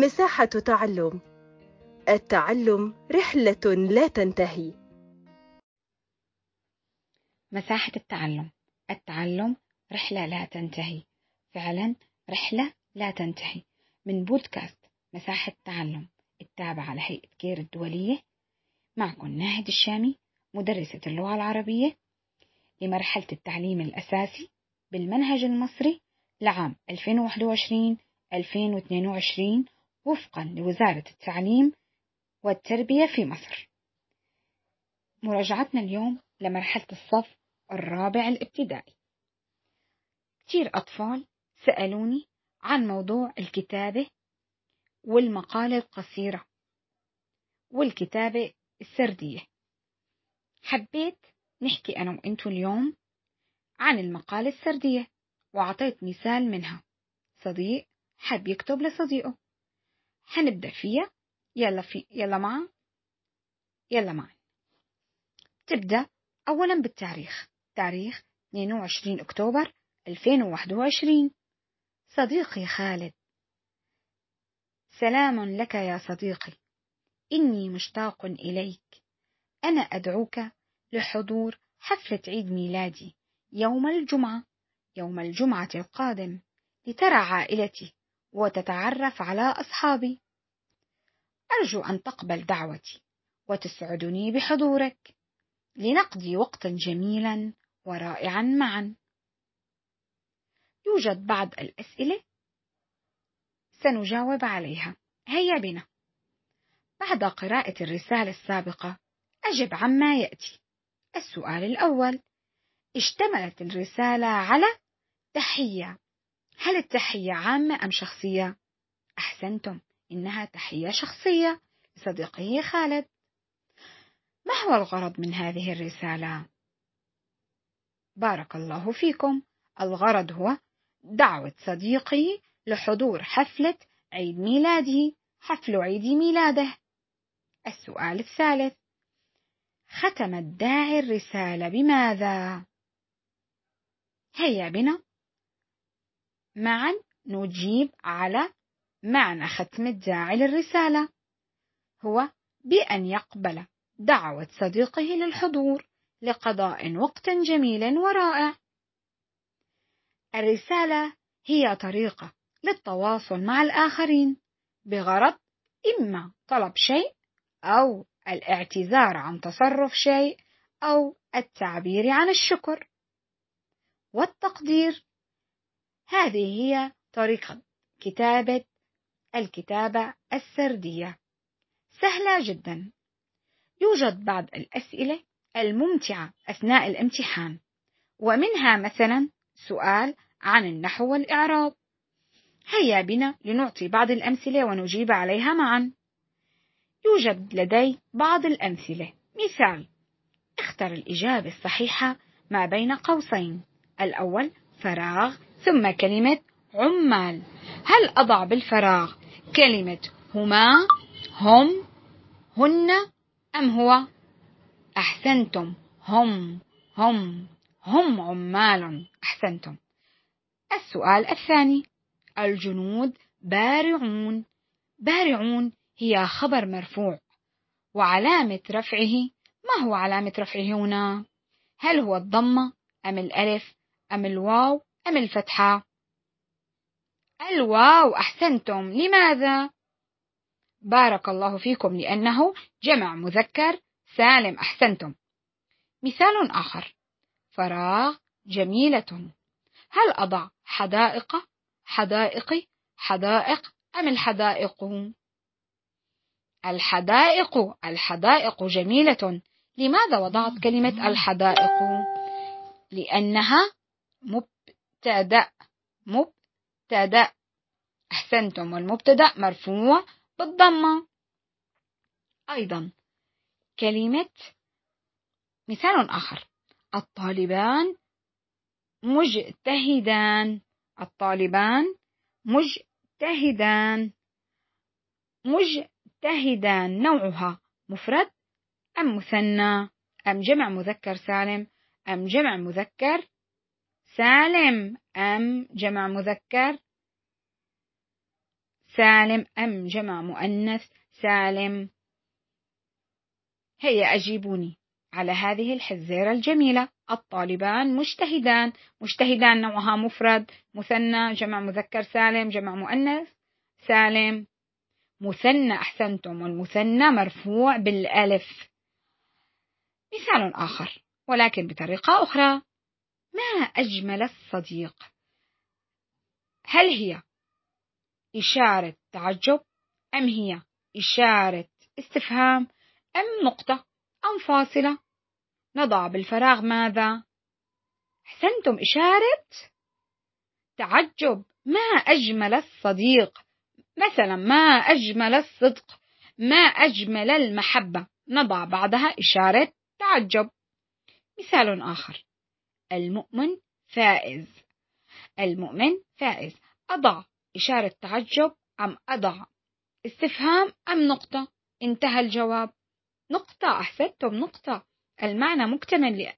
مساحة تعلم. التعلم رحلة لا تنتهي. مساحة التعلم. التعلم رحلة لا تنتهي. فعلا رحلة لا تنتهي. من بودكاست مساحة تعلم التابعة لهيئة كير الدولية معكم ناهد الشامي مدرسة اللغة العربية لمرحلة التعليم الأساسي بالمنهج المصري لعام 2021-2022 وفقا لوزارة التعليم والتربية في مصر. مراجعتنا اليوم لمرحلة الصف الرابع الابتدائي. كتير أطفال سألوني عن موضوع الكتابة والمقالة القصيرة والكتابة السردية. حبيت نحكي أنا وإنتو اليوم عن المقالة السردية وأعطيت مثال منها. صديق حب يكتب لصديقه. حنبدأ فيها. يلا في يلا معا. يلا معا. تبدأ أولا بالتاريخ. تاريخ 22 أكتوبر 2021 صديقي خالد. سلام لك يا صديقي. إني مشتاق إليك. أنا أدعوك لحضور حفلة عيد ميلادي يوم الجمعة يوم الجمعة القادم لترى عائلتي. وتتعرف على أصحابي. أرجو أن تقبل دعوتي وتسعدني بحضورك. لنقضي وقتا جميلا ورائعا معا. يوجد بعض الأسئلة سنجاوب عليها. هيا بنا. بعد قراءة الرسالة السابقة أجب عما يأتي. السؤال الأول اشتملت الرسالة على تحية. هل التحية عامة أم شخصية؟ أحسنتم إنها تحية شخصية لصديقه خالد ما هو الغرض من هذه الرسالة؟ بارك الله فيكم الغرض هو دعوة صديقي لحضور حفلة عيد ميلاده حفل عيد ميلاده السؤال الثالث ختم الداعي الرسالة بماذا؟ هيا بنا معا نجيب على معنى ختم الداعي للرسالة هو بأن يقبل دعوة صديقه للحضور لقضاء وقت جميل ورائع. الرسالة هي طريقة للتواصل مع الآخرين بغرض إما طلب شيء أو الاعتذار عن تصرف شيء أو التعبير عن الشكر والتقدير هذه هي طريقة كتابة الكتابة السردية. سهلة جدا. يوجد بعض الأسئلة الممتعة أثناء الامتحان ومنها مثلا سؤال عن النحو والإعراب. هيا بنا لنعطي بعض الأمثلة ونجيب عليها معا. يوجد لدي بعض الأمثلة. مثال اختر الإجابة الصحيحة ما بين قوسين. الأول فراغ. ثم كلمة عمال. هل أضع بالفراغ كلمة هما هم هن أم هو؟ أحسنتم. هم هم هم عمال. أحسنتم. السؤال الثاني. الجنود بارعون. بارعون هي خبر مرفوع. وعلامة رفعه ما هو علامة رفعه هنا؟ هل هو الضمة أم الألف أم الواو أم الفتحة؟ الواو أحسنتم. لماذا؟ بارك الله فيكم لأنه جمع مذكر سالم أحسنتم. مثال آخر. فراغ جميلة. هل أضع حدائق؟ حدائق. حدائق أم الحدائق؟ الحدائق. الحدائق جميلة. لماذا وضعت كلمة الحدائق؟ لأنها مبتدأ. مبتدأ. أحسنتم. والمبتدأ مرفوع بالضمة. أيضا. كلمة مثال آخر. الطالبان مجتهدان. الطالبان مجتهدان. مجتهدان. نوعها مفرد أم مثنى؟ أم جمع مذكر سالم؟ أم جمع مذكر سالم أم جمع مذكر؟ سالم أم جمع مؤنث؟ سالم. هيا أجيبوني على هذه الحزيرة الجميلة. الطالبان مجتهدان. مجتهدان نوعها مفرد مثنى جمع مذكر سالم جمع مؤنث. سالم. مثنى أحسنتم. والمثنى مرفوع بالألف. مثال آخر ولكن بطريقة أخرى. ما أجمل الصديق؟ هل هي إشارة تعجب؟ أم هي إشارة استفهام؟ أم نقطة أم فاصلة؟ نضع بالفراغ ماذا؟ أحسنتم إشارة تعجب. ما أجمل الصديق؟ مثلا ما أجمل الصدق؟ ما أجمل المحبة؟ نضع بعدها إشارة تعجب. مثال آخر. المؤمن فائز. المؤمن فائز. أضع. إشارة تعجب أم أضع؟ استفهام أم نقطة؟ انتهى الجواب. نقطة أحسنتم نقطة. المعنى مكتمل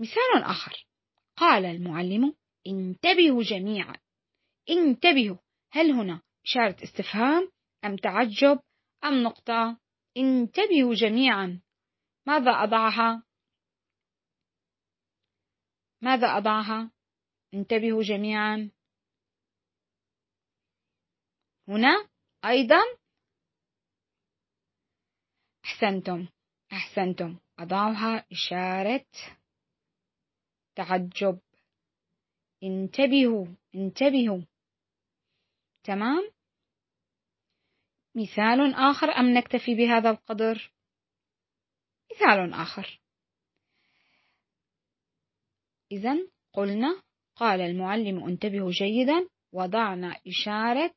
مثال آخر. قال المعلم انتبهوا جميعا. انتبهوا. هل هنا إشارة استفهام أم تعجب أم نقطة؟ انتبهوا جميعا. ماذا أضعها؟ ماذا أضعها؟ انتبهوا جميعا. هنا أيضا. أحسنتم أحسنتم. أضعها إشارة تعجب. انتبهوا انتبهوا. تمام؟ مثال آخر أم نكتفي بهذا القدر؟ مثال آخر. إذا قلنا قال المعلم انتبهوا جيدا وضعنا إشارة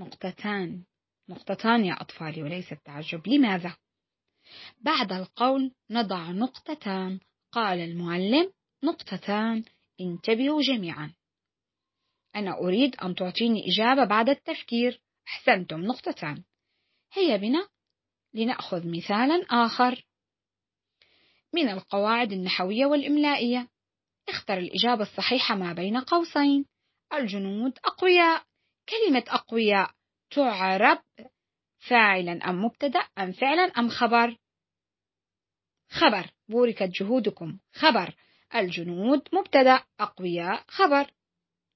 نقطتان نقطتان يا أطفالي وليس التعجب. لماذا؟ بعد القول نضع نقطتان. قال المعلم نقطتان. انتبهوا جميعا. أنا أريد أن تعطيني إجابة بعد التفكير. أحسنتم نقطتان. هيا بنا لنأخذ مثالا آخر. من القواعد النحوية والإملائية. اختر الإجابة الصحيحة ما بين قوسين. الجنود أقوياء. كلمة أقوياء تعرب فاعلا أم مبتدأ أم فعلا أم خبر؟ خبر. بوركت جهودكم. خبر. الجنود مبتدأ أقوياء خبر.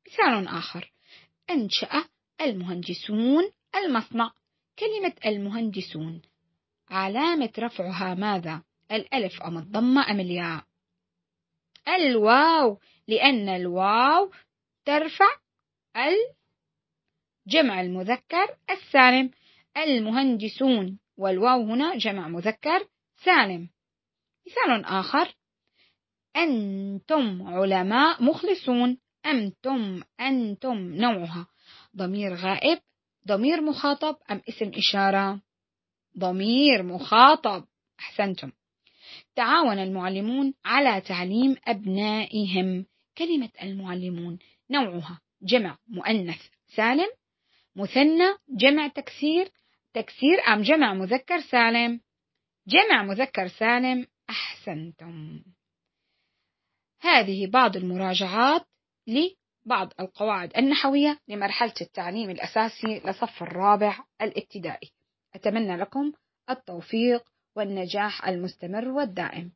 مثال آخر. أنشأ المهندسون المصنع. كلمة المهندسون. علامة رفعها ماذا؟ الألف أم الضمة أم الياء؟ الواو لأن الواو ترفع الجمع المذكر السالم. المهندسون والواو هنا جمع مذكر سالم. مثال آخر. أنتم علماء مخلصون. أنتم أنتم نوعها. ضمير غائب ضمير مخاطب أم اسم إشارة؟ ضمير مخاطب. أحسنتم. تعاون المعلمون على تعليم أبنائهم. كلمة المعلمون نوعها جمع مؤنث سالم مثنى جمع تكسير تكسير أم جمع مذكر سالم. جمع مذكر سالم أحسنتم. هذه بعض المراجعات لبعض القواعد النحوية لمرحلة التعليم الأساسي لصف الرابع الابتدائي. أتمنى لكم التوفيق. والنجاح المستمر والدائم.